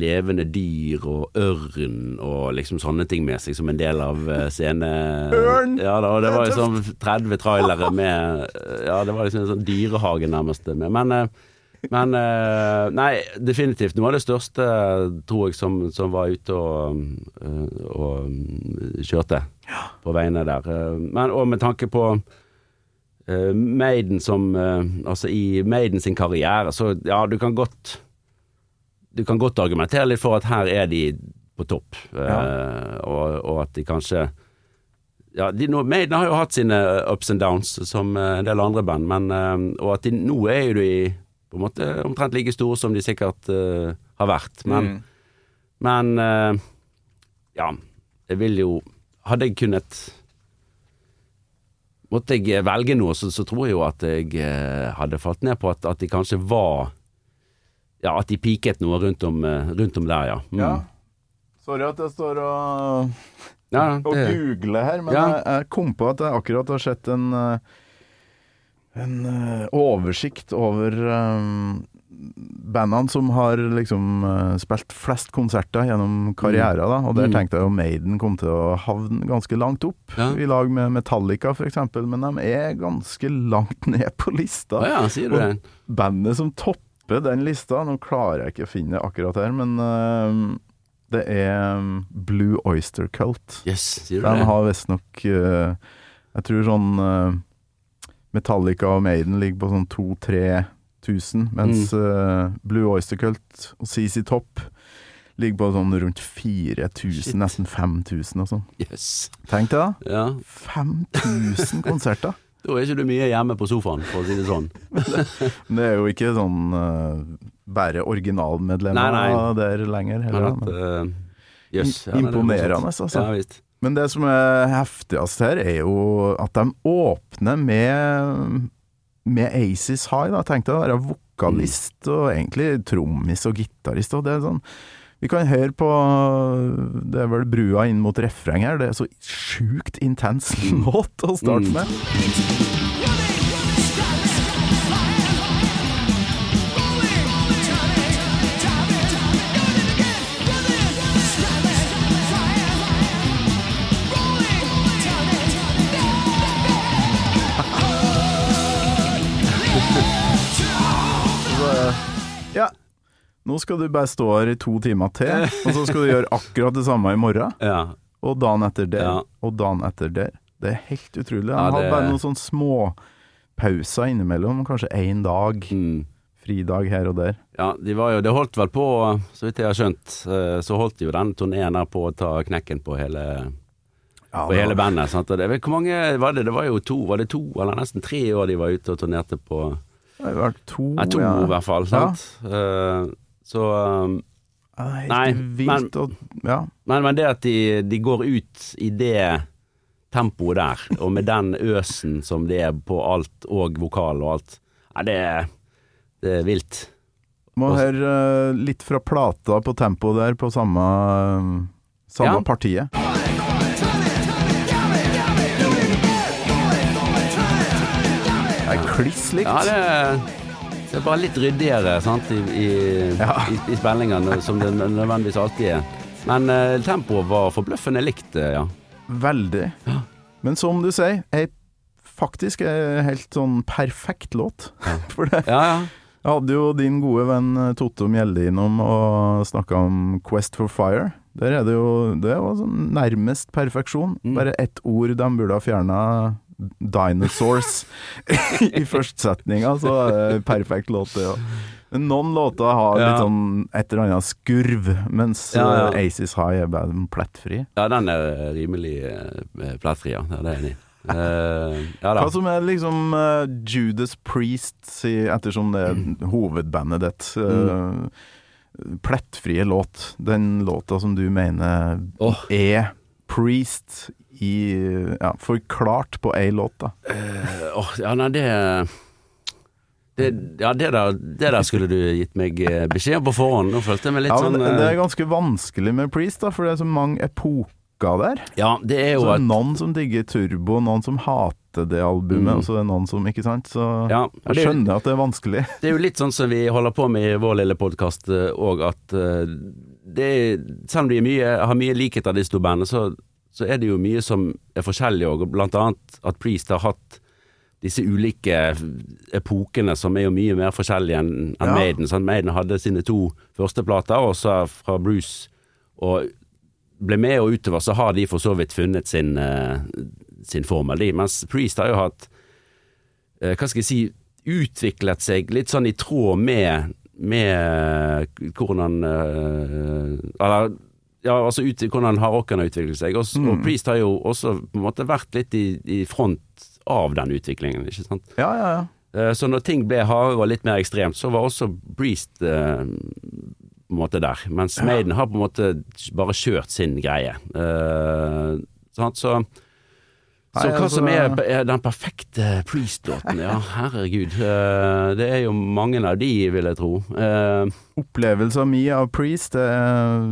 levende dyr og ørn og liksom sånne ting med seg som en del av scene... Ørn! Ja da, og det var jo liksom 30 trailere med Ja, det var liksom en sånn dyrehage nærmest med. Men, eh, men uh, Nei, definitivt. Noe av det største, tror jeg, som, som var ute og, eh, og kjørte kjørte på veiene der. Eh, Men, og med tanke på uh, Maiden som uh, Altså i Maiden sin karriere, så ja, du kan godt Du kan godt argumentere litt for at her er de på topp, eh, og, og at de kanskje ja, de, nå, Maiden har jo hatt sine ups and downs, som en del andre band, men, og at de nå er jo de på en måte omtrent like store som de sikkert uh, har vært. Men, men uh, ja, jeg vil jo Hadde jeg kunnet Måtte jeg velge noe, så, så tror jeg jo at jeg eh, hadde falt ned på at, at de kanskje var Ja, at de piket noe rundt om, eh, rundt om der, ja. Mm. Ja. Sorry at jeg står og, Ja, og googler her, men Ja. jeg, jeg kom på at jeg akkurat har sett en eh, en eh, oversikt over um, bandene som har liksom uh, spilt flest konserter gjennom karrieren, da, og der Mm. tenkte jeg jo Maiden kom til å havne ganske langt opp, Ja. i lag med Metallica f.eks., men de er ganske langt ned på lista. Ja, sier du det? Bandet som topper den lista, nå klarer jeg ikke å finne det akkurat her, men uh, det er Blue Oyster Cult. Yes, sier du De det? har visstnok uh, Jeg tror sånn Metallica og Maiden ligger på sånn 2000-3000, mens Mm. øh, Blue Oyster Cult og CC Topp ligger på sånn rundt 4000, Shit. nesten 5000 og sånn. Yes. Tenk det, da. Ja. 5000 konserter! Da er ikke du mye hjemme på sofaen, for å si det sånn. Men det er jo ikke sånn uh, bare originalmedlemmer Nei, nei. der lenger. Heller, nei, men. eh, Jøss. ja, er imponerende, altså. Ja. Men det som er heftigst her, er jo at de åpner med med Aces High. da Tenk deg å være vokalist og egentlig trommis og gitarist. Og det er sånn Vi kan høre på Det er vel brua inn mot refreng her. Det er så sjukt intens låt å starte Mm. med. Nå skal du bare stå her i to timer til, og så skal du gjøre akkurat det samme i morgen. Ja. Og dagen etter der, Ja. og dagen etter der. Det er helt utrolig. Han Ja, hadde det- bare noen sånne småpauser innimellom, kanskje én dag. Mm. Fridag her og der. Ja, de var jo, det holdt vel på, så vidt jeg har skjønt, eh, så holdt jo den turneen der på å ta knekken på hele, Ja, på hele bandet. Sant? Og det, hvor mange var det? Det var jo to, var det to eller nesten tre år de var ute og turnerte på Det har vært to, Nei, to ja. i hvert fall. Sant? Eh, så um, helt Nei, vilt. og, ja. men, men det at de, de går ut i det tempoet der, og med den øsen som det er på alt, og vokal og alt, nei, det, det er vilt. Må høre uh, litt fra plata på tempo der, på samme, samme Ja. partiet. Det er kliss likt. Ja, det er, det er bare litt ryddigere sant, i, i, Ja. i, i spillingene, som det nødvendigvis alltid er. Men eh, tempoet var forbløffende likt, eh, ja. Veldig. Men som du sier, ei faktisk ei helt sånn perfekt låt. For det Ja, ja. Jeg hadde jo din gode venn eh, Totto Mjelde innom og snakka om Quest for Fire. Der er det jo Det var sånn nærmest perfeksjon. Mm. Bare ett ord de burde ha fjerna. Dinosaurs i førstesetninga, så er det perfekt låt, det òg. Noen låter har Ja. litt sånn et eller annet skurv, mens Ja, ja. eh, Aces High er bare plettfri. ja den er rimelig uh, plettfri, ja. Ja, Det er jeg enig i. Uh, ja. Hva som er liksom uh, Judas Priest, ettersom det er hovedbandet ditt. Uh, Plettfrie låt. Den låta som du mener oh. er Priest i Ja, forklart på ei låt, da. Uh, åh, ja, nei, det, det Ja, det der, det der skulle du gitt meg eh, beskjed om på forhånd. Nå følte jeg meg litt Ja, sånn det, det eh, er ganske vanskelig med Priest, da, for det er så mange epoker der. Ja, det er jo Så et noen som digger Turbo, noen som hater det albumet, Mm. og så er det noen som Ikke sant? Så Ja, jeg det- skjønner at det er vanskelig. Det er jo litt sånn som vi holder på med i vår lille podkast òg, at det selv om de mye, har mye likhet av disse to bandene, så, så er det jo mye som er forskjellig òg. Blant annet at Priest har hatt disse ulike epokene som er jo mye mer forskjellige enn Ja. Maiden. Sant? Maiden hadde sine to første plater, og så fra Bruce og ble med og utover, så har de for så vidt funnet sin, eh, sin formel, de. Mens Priest har jo hatt eh, hva skal jeg si, utviklet seg litt sånn i tråd med, med hvordan eh, Eller ja, altså ut, hvordan hardrocken har utviklet seg. Og, Mm. og Priest har jo også på en måte vært litt i, i front av den utviklingen, ikke sant. Ja, ja, ja. Eh, Så når ting ble hardere og litt mer ekstremt, så var også Priest eh, på en måte der. Mens Maiden har på en måte bare kjørt sin greie. Eh, sant? Så, så hva altså- som er, er den perfekte Priest-låten? Ja, herregud. Eh, det er jo mange av de, vil jeg tro. Eh, Opplevelsen min av Priest Jeg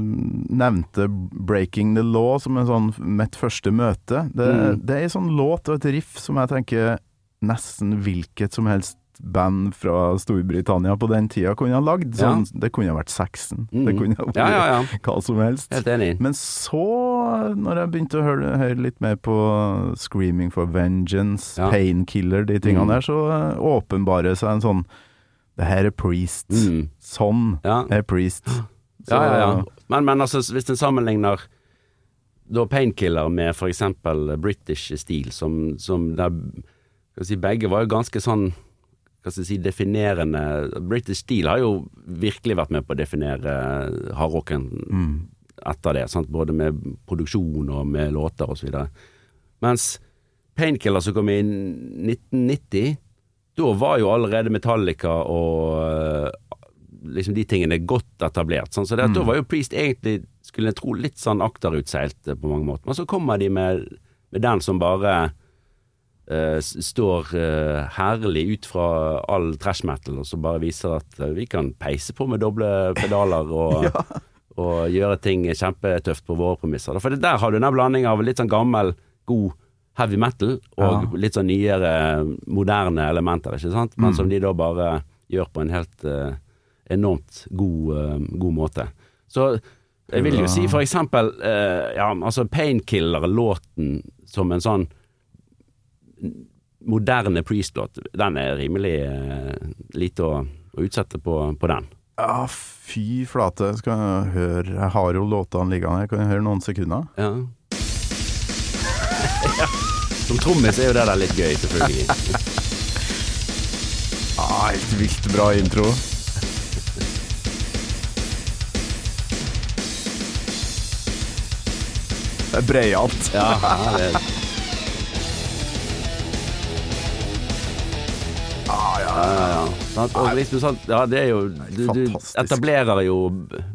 nevnte 'Breaking the Law' som en sånn mitt første møte. Det, Mm. det er en sånn låt og et riff som jeg tenker nesten hvilket som helst band fra Storbritannia på den tida kunne ha lagd. Sånn, Det kunne ha vært Saxon. Mm. Det kunne ha vært ja, ja, ja. hva som helst. Men så, når jeg begynte å høre, høre litt mer på 'Screaming for Vengeance', Ja. 'Painkiller', de tingene Mm. der, så eh, åpenbarer seg en sånn Det her er Priest. Mm. Sånn Ja. er Priest. Så, Ja, ja, ja. Men, men altså, hvis en sammenligner da Painkiller med for eksempel British stil, som, som der si, Begge var jo ganske sånn hva skal jeg si, definerende British Steel har jo virkelig vært med på å definere hardrocken Mm. etter det, sant? både med produksjon og med låter osv. Mens Painkiller som kom i 1990, da var jo allerede Metallica og eh, liksom de tingene godt etablert. Sant? Så det, mm. da var jo Priest egentlig, skulle jeg tro, litt sånn akterutseilt eh, på mange måter. Men så kommer de med, med den som bare s- står uh, herlig ut fra all trash metal, og som bare viser at uh, vi kan peise på med doble pedaler og, og gjøre ting kjempetøft på våre premisser. For det der har du den blandingen av litt sånn gammel, god heavy metal og litt sånn nyere, moderne elementer, ikke sant? Men som de da bare gjør på en helt enormt god, god måte. Så jeg vil jo si for eksempel ja, altså Painkiller-låten som en sånn moderne Priest-låt, den er rimelig eh, lite å, å utsette på, på den. Ja, fy flate. Skal jeg høre Jeg har jo låtene liggende. Kan jeg høre noen sekunder? Ja. ja. Som trommis er jo det der litt gøy, selvfølgelig. Ah, helt vilt bra intro. Det er breialt. Ja, det, er ja. Ja, ja. Og liksom sånn, ja, det er jo Du, du etablerer jo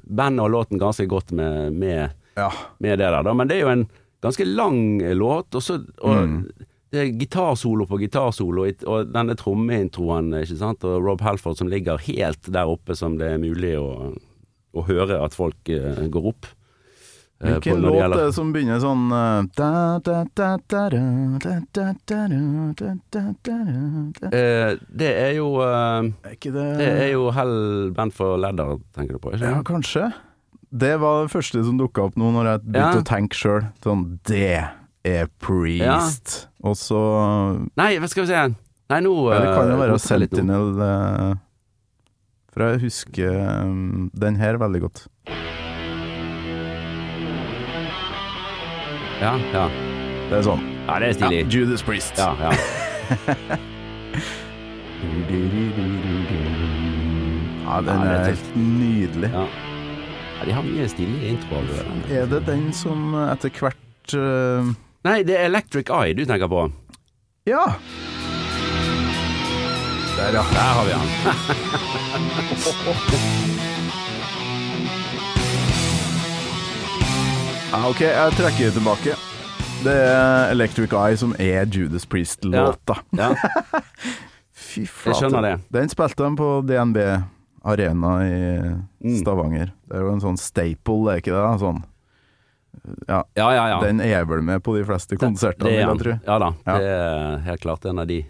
bandet og låten ganske godt med, med, ja. med det der, da. Men det er jo en ganske lang låt, og så og Mm. Det er gitarsolo på gitarsolo, og- og denne trommeintroen, ikke sant, og Rob Halford som ligger helt der oppe som det er mulig å, å høre at folk eh, går opp. Hvilken låt som begynner sånn Det er jo Det er jo Hell Band for Ladder, tenker du på? ikke? Ja, kanskje. Det var det første som dukka opp nå når jeg begynte ja. å tenke sjøl. Sånn Det er Priest. Ja. Og så Nei, hva skal vi se Nei, nå ja, Det kan jo være Sentinel, for jeg husker den her veldig godt. Ja, ja. Det er sånn. ja, det er stilig. Judas Priest. Ja, ja. Ja, den Ja, det er er tøft. helt nydelig. ja. ja de har mye stilige introer. Er det den som etter hvert eh, Nei, det er Electric Eye du tenker på. Ja! Der, ja. Der har vi han. ja. Ok, jeg trekker tilbake. Det er Electric Eye som er Judas Priest-låta. Ja. Fy flate. skjønner det. Den spilte de på DNB Arena i Mm. Stavanger. Det er jo en sånn staple, er ikke det? Sånn. Ja, ja, ja. ja. Den er vel med på de fleste konsertene, vil jeg tro. Ja da. Ja. Det er helt klart en av de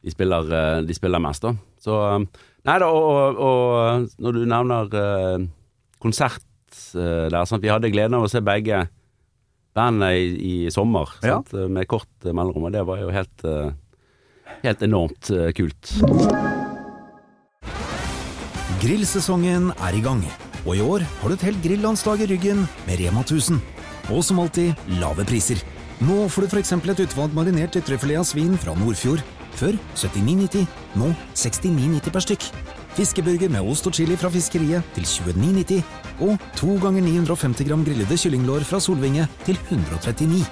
de spiller, eh, de spiller mest, da. Så eh, Nei da, og, og, og når du nevner eh, konsert der, sant. Vi hadde gleden av å se begge bandene i, i sommer, Ja. sant? med kort eh, mellomrom, og det var jo helt eh, Helt enormt eh, kult. Grillsesongen er i gang, og i år har du et helt grillandslag i ryggen med Rema 1000. Og som alltid lave priser. Nå får du f.eks. et utvalgt marinert ytrefilet av svin fra Nordfjord. Før 79,90, nå 69,90 per stykk. Fiskeburger med ost og chili fra fiskeriet til 29,90. Og to ganger 950 gram grillede kyllinglår fra Solvinge til 139.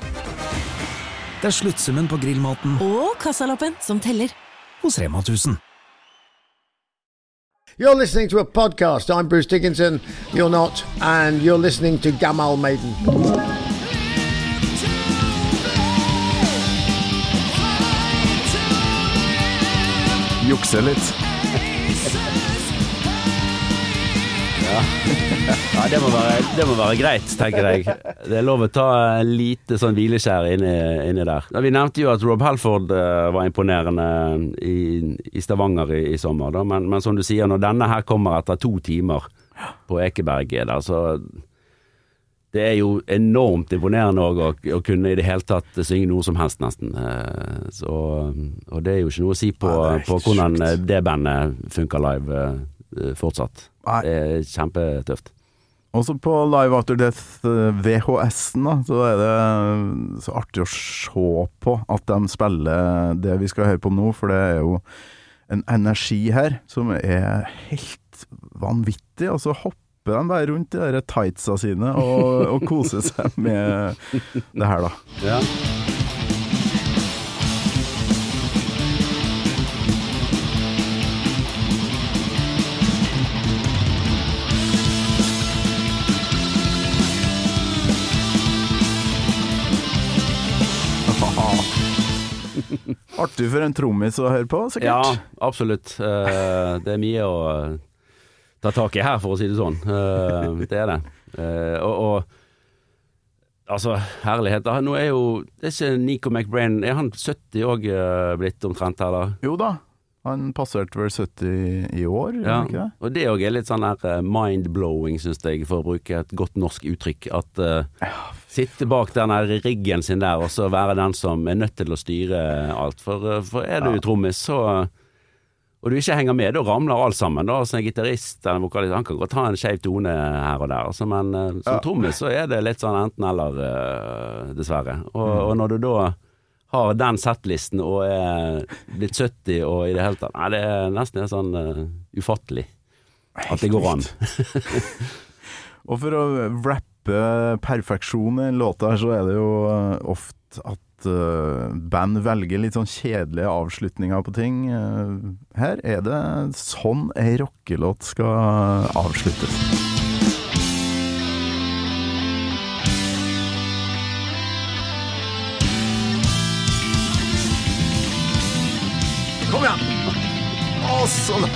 Det er sluttsummen på grillmaten Og kassalappen som teller. hos Rema 1000. You're listening to a podcast. I'm Bruce Dickinson. You're not. And you're listening to Gamal Maiden. Jukse litt. Ja, det må, være, det må være greit, tenker jeg. Det er lov å ta en lite sånn hvileskjær inni, inni der. Vi nevnte jo at Rob Halford eh, var imponerende i, i Stavanger i, i sommer, da. Men, men som du sier, når denne her kommer etter to timer på Ekeberg der, så det er jo enormt imponerende òg å, å kunne i det hele tatt synge noe som helst, nesten. Eh, Så, og det er jo ikke noe å si på, Nei, det på hvordan eh, det bandet funker live eh, fortsatt. Nei. Det er kjempetøft. Også på Live After Death eh, VHS-en, da, så er det så artig å se på at de spiller det vi skal høre på nå, for det er jo en energi her som er helt vanvittig. Og så hopper de bare rundt de der tightsa sine og, og koser seg med det her, da. Ja. Artig for en trommis å høre på, sikkert. Ja, absolutt. Eh, det er mye å eh, ta tak i her, for å si det sånn. Eh, det er det. Og, og Altså, herlighet. da. Nå er jo Det er ikke Nico McBrain Er han 70 òg blitt omtrent, eller? Jo da, han passerte vel 70 i år, Ja. ikke det? Og det òg er litt sånn her mind-blowing, syns jeg, for å bruke et godt norsk uttrykk. At eh, sitte bak den riggen sin der, og så være den som er nødt til å styre alt. For, eh, for er du trommis, så og du ikke henger med, da ramler alt sammen. da, Så En gitarist eller en vokalist han kan godt ha en skeiv tone her og der, altså, men eh, som Ja. trommis så er det litt sånn enten-eller, eh, dessverre. Og, Mm. og når du da har den settlisten og er blitt 70 og i det hele tatt Nei, det er nesten helt sånn uh, ufattelig at det går an. Og for å rappe perfeksjon i en låt her, så er det jo eh, ofte at eh, band velger litt sånn kjedelige avslutninger på ting. Eh, her er det sånn ei rockelåt skal avsluttes. Kom igjen! Å, sånn!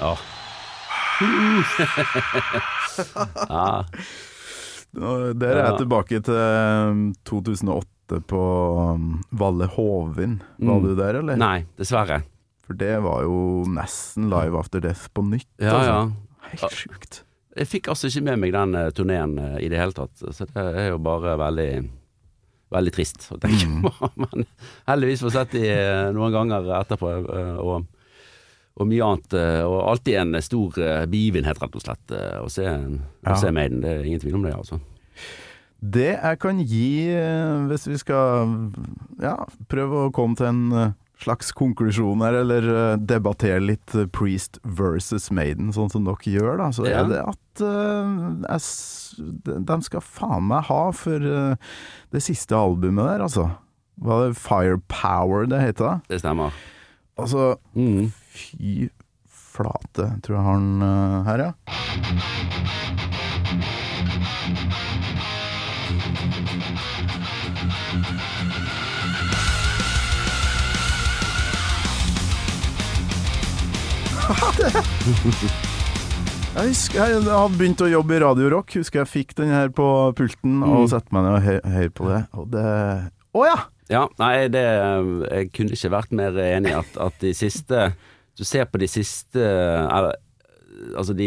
Ja. ja. Der er jeg tilbake til um, 2008 på um, Valle Hovin. Var Mm. du der, eller? Nei, dessverre. For det var jo nesten Live After Death på nytt. Ja, altså. ja. Helt sjukt. Jeg fikk altså ikke med meg den eh, turneen eh, i det hele tatt, så det er jo bare veldig Veldig trist å tenke Mm. på. Men heldigvis får sett de eh, noen ganger etterpå, og, og mye annet. eh, Og alltid en stor eh, begivenhet, rett og slett, eh, å se, å se Maiden. Det er ingen tvil om det, altså. Det jeg kan gi, hvis vi skal ja, prøve å komme til en slags konklusjon her, eller debattere litt Priest versus Maiden, sånn som dere gjør, da, så Ja. er det at uh, jeg, de de skal faen meg ha for uh, det siste albumet der, altså. Var det Firepower det heter? Det stemmer. Altså, Mm. Fy flate. Tror jeg har den uh, her, ja. Jeg husker jeg har begynt å jobbe i Radio Rock. Husker jeg fikk den her på pulten og Mm. satte meg ned og hø- hørte på det. Og det Å ja! Ja, nei, det Jeg kunne ikke vært mer enig i at, at de siste Du ser på de siste eller, Altså de,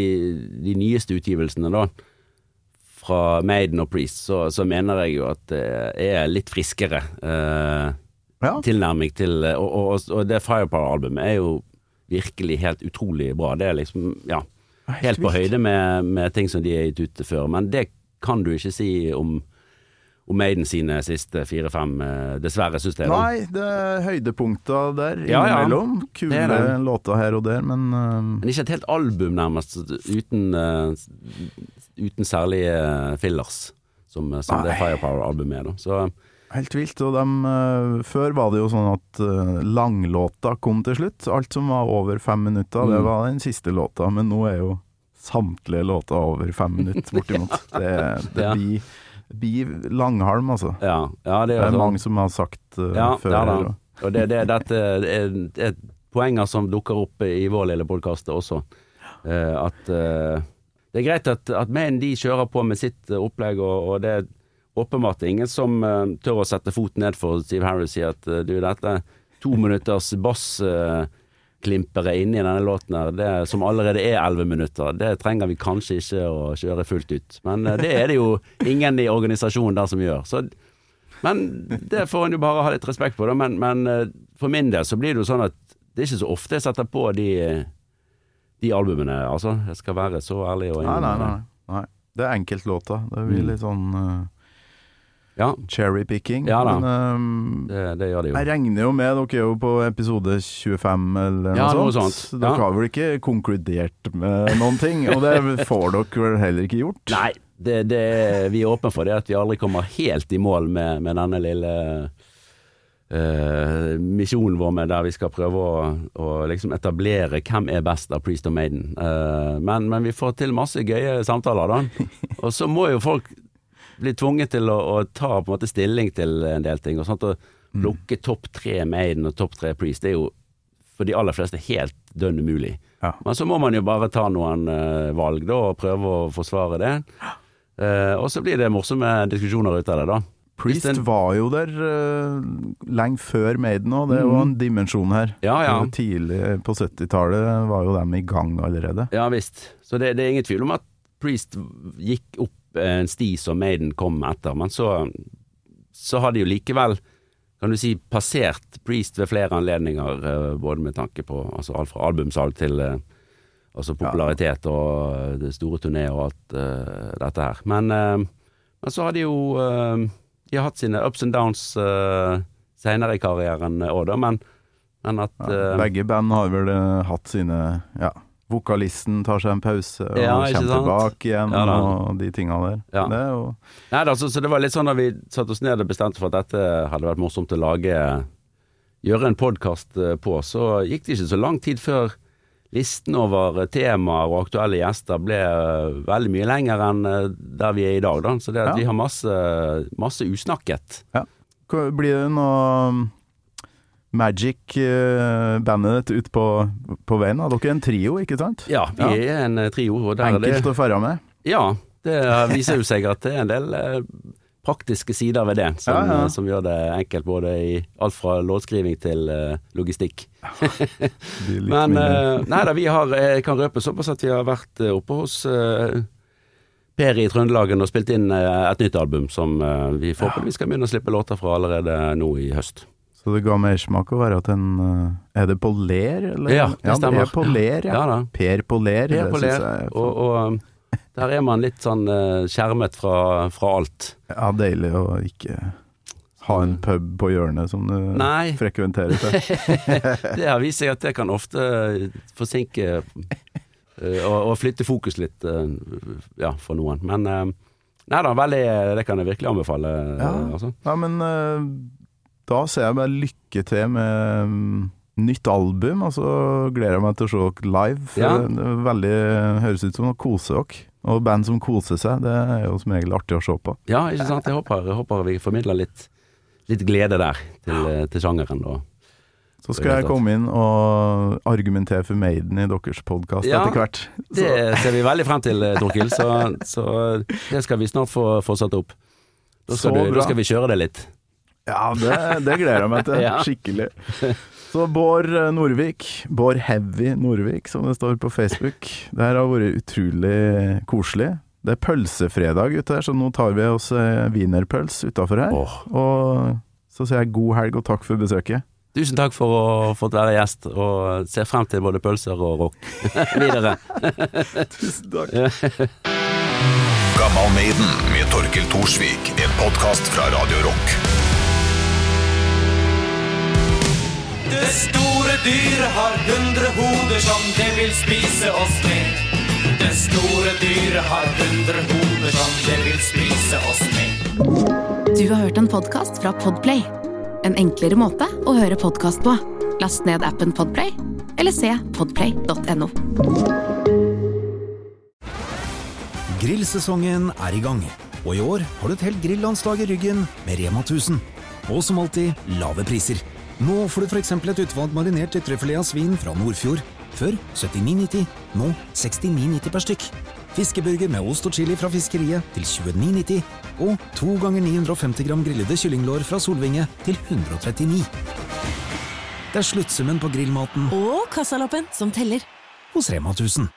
de nyeste utgivelsene, da. Fra Maiden og Priest, så, så mener jeg jo at det er litt friskere eh, Ja. tilnærming til Og, og, og det Firepower-albumet er jo virkelig helt utrolig bra. Det er liksom Ja. Helt på høyde med, med ting som de er gitt ut før. Men det kan du ikke si om, om Maiden sine siste fire-fem, eh, dessverre, syns jeg. Nei, det er høydepunkta der Ja, ja. Kule Det er det. låter her og der, men uh, Men ikke et helt album, nærmest, uten, uh, uten særlige fillers, som, som det Firepower-albumet er. da. Så helt vilt. Og de, før var det jo sånn at langlåta kom til slutt. Alt som var over fem minutter, det Mm. var den siste låta. Men nå er jo samtlige låter over fem minutter, bortimot. Det, det blir, blir langhalm, altså. ja, ja det Det er, er sånn. mange som har sagt uh, ja, før. ja da. og- det, det, dette er, det er poenger som dukker opp i vår lille podkast også. Uh, at uh, det er greit at, at menn de kjører på med sitt opplegg, og, og det er åpenbart ingen som tør å sette foten ned for Steve Harris og si at du, dette to minutters bassklimpere i denne låten her, det som allerede er elleve minutter, det trenger vi kanskje ikke å kjøre fullt ut. Men eh, det er det jo ingen i organisasjonen der som gjør. Så men det får en jo bare ha litt respekt på, da. Men, men eh, for min del så blir det jo sånn at det er ikke så ofte jeg setter på de, de albumene, altså. Jeg skal være så ærlig og Nei, nei, innrømme nei, det. nei. Det er enkeltlåter. Det blir Mm. litt sånn uh, Ja, cherry-picking. Ja da. Men um, det, det gjør det jo. Jeg regner jo med dere er jo på episode 25 eller Ja, noe, sånt. sånt. Dere har vel ikke konkludert med noen ting? Og det får dere vel heller ikke gjort? Nei, det, det vi er åpne for, det at vi aldri kommer helt i mål med, med denne lille Uh, misjonen vår med der vi skal prøve å, å liksom etablere hvem er best av Priest og Maiden. Uh, men, men vi får til masse gøye samtaler, da. Og så må jo folk bli tvunget til å, å ta på en måte stilling til en del ting. Og sånt, å plukke topp tre Maiden og topp tre Priest, det er jo for de aller fleste helt dønn umulig. Ja. Men så må man jo bare ta noen uh, valg da, og prøve å forsvare det. Uh, og så blir det morsomme diskusjoner ut av det, da. Priest den... var jo der uh, lenge før Maiden òg, det er jo en dimensjon her. Ja, ja. Tidlig på 70-tallet var jo dem i gang allerede. Ja visst. Så det, det er ingen tvil om at Priest gikk opp en sti som Maiden kom etter, men så så har de jo likevel, kan du si, passert Priest ved flere anledninger, eh, både med tanke på altså, alt fra albumsalg til eh, altså popularitet og eh, det store turné og alt uh, dette her. Men, uh, men så har de jo uh, De har hatt sine ups and downs uh, seinere i karrieren òg, da, men, men at Ja, begge band har vel hatt sine Ja, vokalisten tar seg en pause og Ja, kommer sant? tilbake igjen, Ja, og de tinga der. Ja. Det jo Nei da, så, så det var litt sånn da vi satte oss ned og bestemte for at dette hadde vært morsomt å lage Gjøre en podkast på, så gikk det ikke så lang tid før listen over temaer og aktuelle gjester ble eh, veldig mye lenger enn eh, der vi er i dag, da. Så det Ja. vi har masse, masse usnakket. Ja. Blir det noe Magic-bandet ditt ut på, på veien? Dere er en trio, ikke sant? Ja, vi er en eh, trio, Enkelt det å ferde med? Ja, det viser jo seg at det er en del eh, praktiske sider ved det som, Ja, ja. som gjør det enkelt både i alt fra låtskriving til eh, logistikk. Men eh, nei da, vi har, jeg kan røpe såpass at vi har vært eh, oppe hos eh, Per i Trøndelagen og spilt inn eh, et nytt album som eh, vi forhåpentligvis skal begynne å slippe låter fra allerede nå i høst. Så det ga mersmak å være at en eh, Er det på Ler, eller? Ja, det stemmer. er på Ler, ja. Ja. Per på Ler. Per det på Ler, jeg og, og um, der er man litt sånn eh, skjermet fra, fra alt. Ja, deilig å ikke ha en pub på hjørnet som du Nei. frekventerer til. det har vist seg at det kan ofte forsinke eh, og, og flytte fokus litt ja, for noen. Men nei da, veldig, det kan jeg virkelig anbefale. Ja. Altså. Ja, men da ser jeg bare lykke til med mm, nytt album, og så gleder jeg meg til å se dere live. For Ja. Det veldig, høres ut som å kose dere. Og band som koser seg, det er jo som regel artig å se på. Ja, ikke sant. Jeg håper, jeg håper vi formidler litt, litt glede der til, eh, til sjangeren. Da. Så skal jeg komme inn og argumentere for Maiden i deres podkast Ja, etter hvert. Det ser vi veldig frem til, eh, Torkil. Så, så det skal vi snart få, få satt opp. Da skal, du, da skal vi kjøre det litt. Ja, det, det gleder jeg meg til. Ja. Skikkelig. Så Bård eh, Norvik, Bård Heavy Norvik, som det står på Facebook. Det her har vært utrolig koselig. Det er pølsefredag ute her, så nå tar vi oss eh, wienerpøls utafor her. Oh. Og så sier jeg god helg og takk for besøket. Tusen takk for å ha fått være gjest, og ser frem til både pølser og rock videre. Tusen takk. Gammal Maiden med Torkel Thorsvik, en podkast fra Radio Rock. Store dyret har hundre hoder som det vil spise oss med. Det store dyret har hundre hoder som det vil spise oss med. Du har hørt en podkast fra Podplay. En enklere måte å høre podkast på. Last ned appen Podplay, eller se podplay.no. Grillsesongen er i gang, og i år har du et helt grillandslag i ryggen med Rema 1000. Og som alltid, lave priser. Nå får du f.eks. et utvalgt marinert ytrefilet av svin fra Nordfjord. Før 79,90, nå 69,90 per stykk. Fiskeburger med ost og chili fra fiskeriet til 29,90. Og to ganger 950 gram grillede kyllinglår fra Solvinge til 139. Det er sluttsummen på grillmaten Og kassalappen som teller. hos Rema 1000.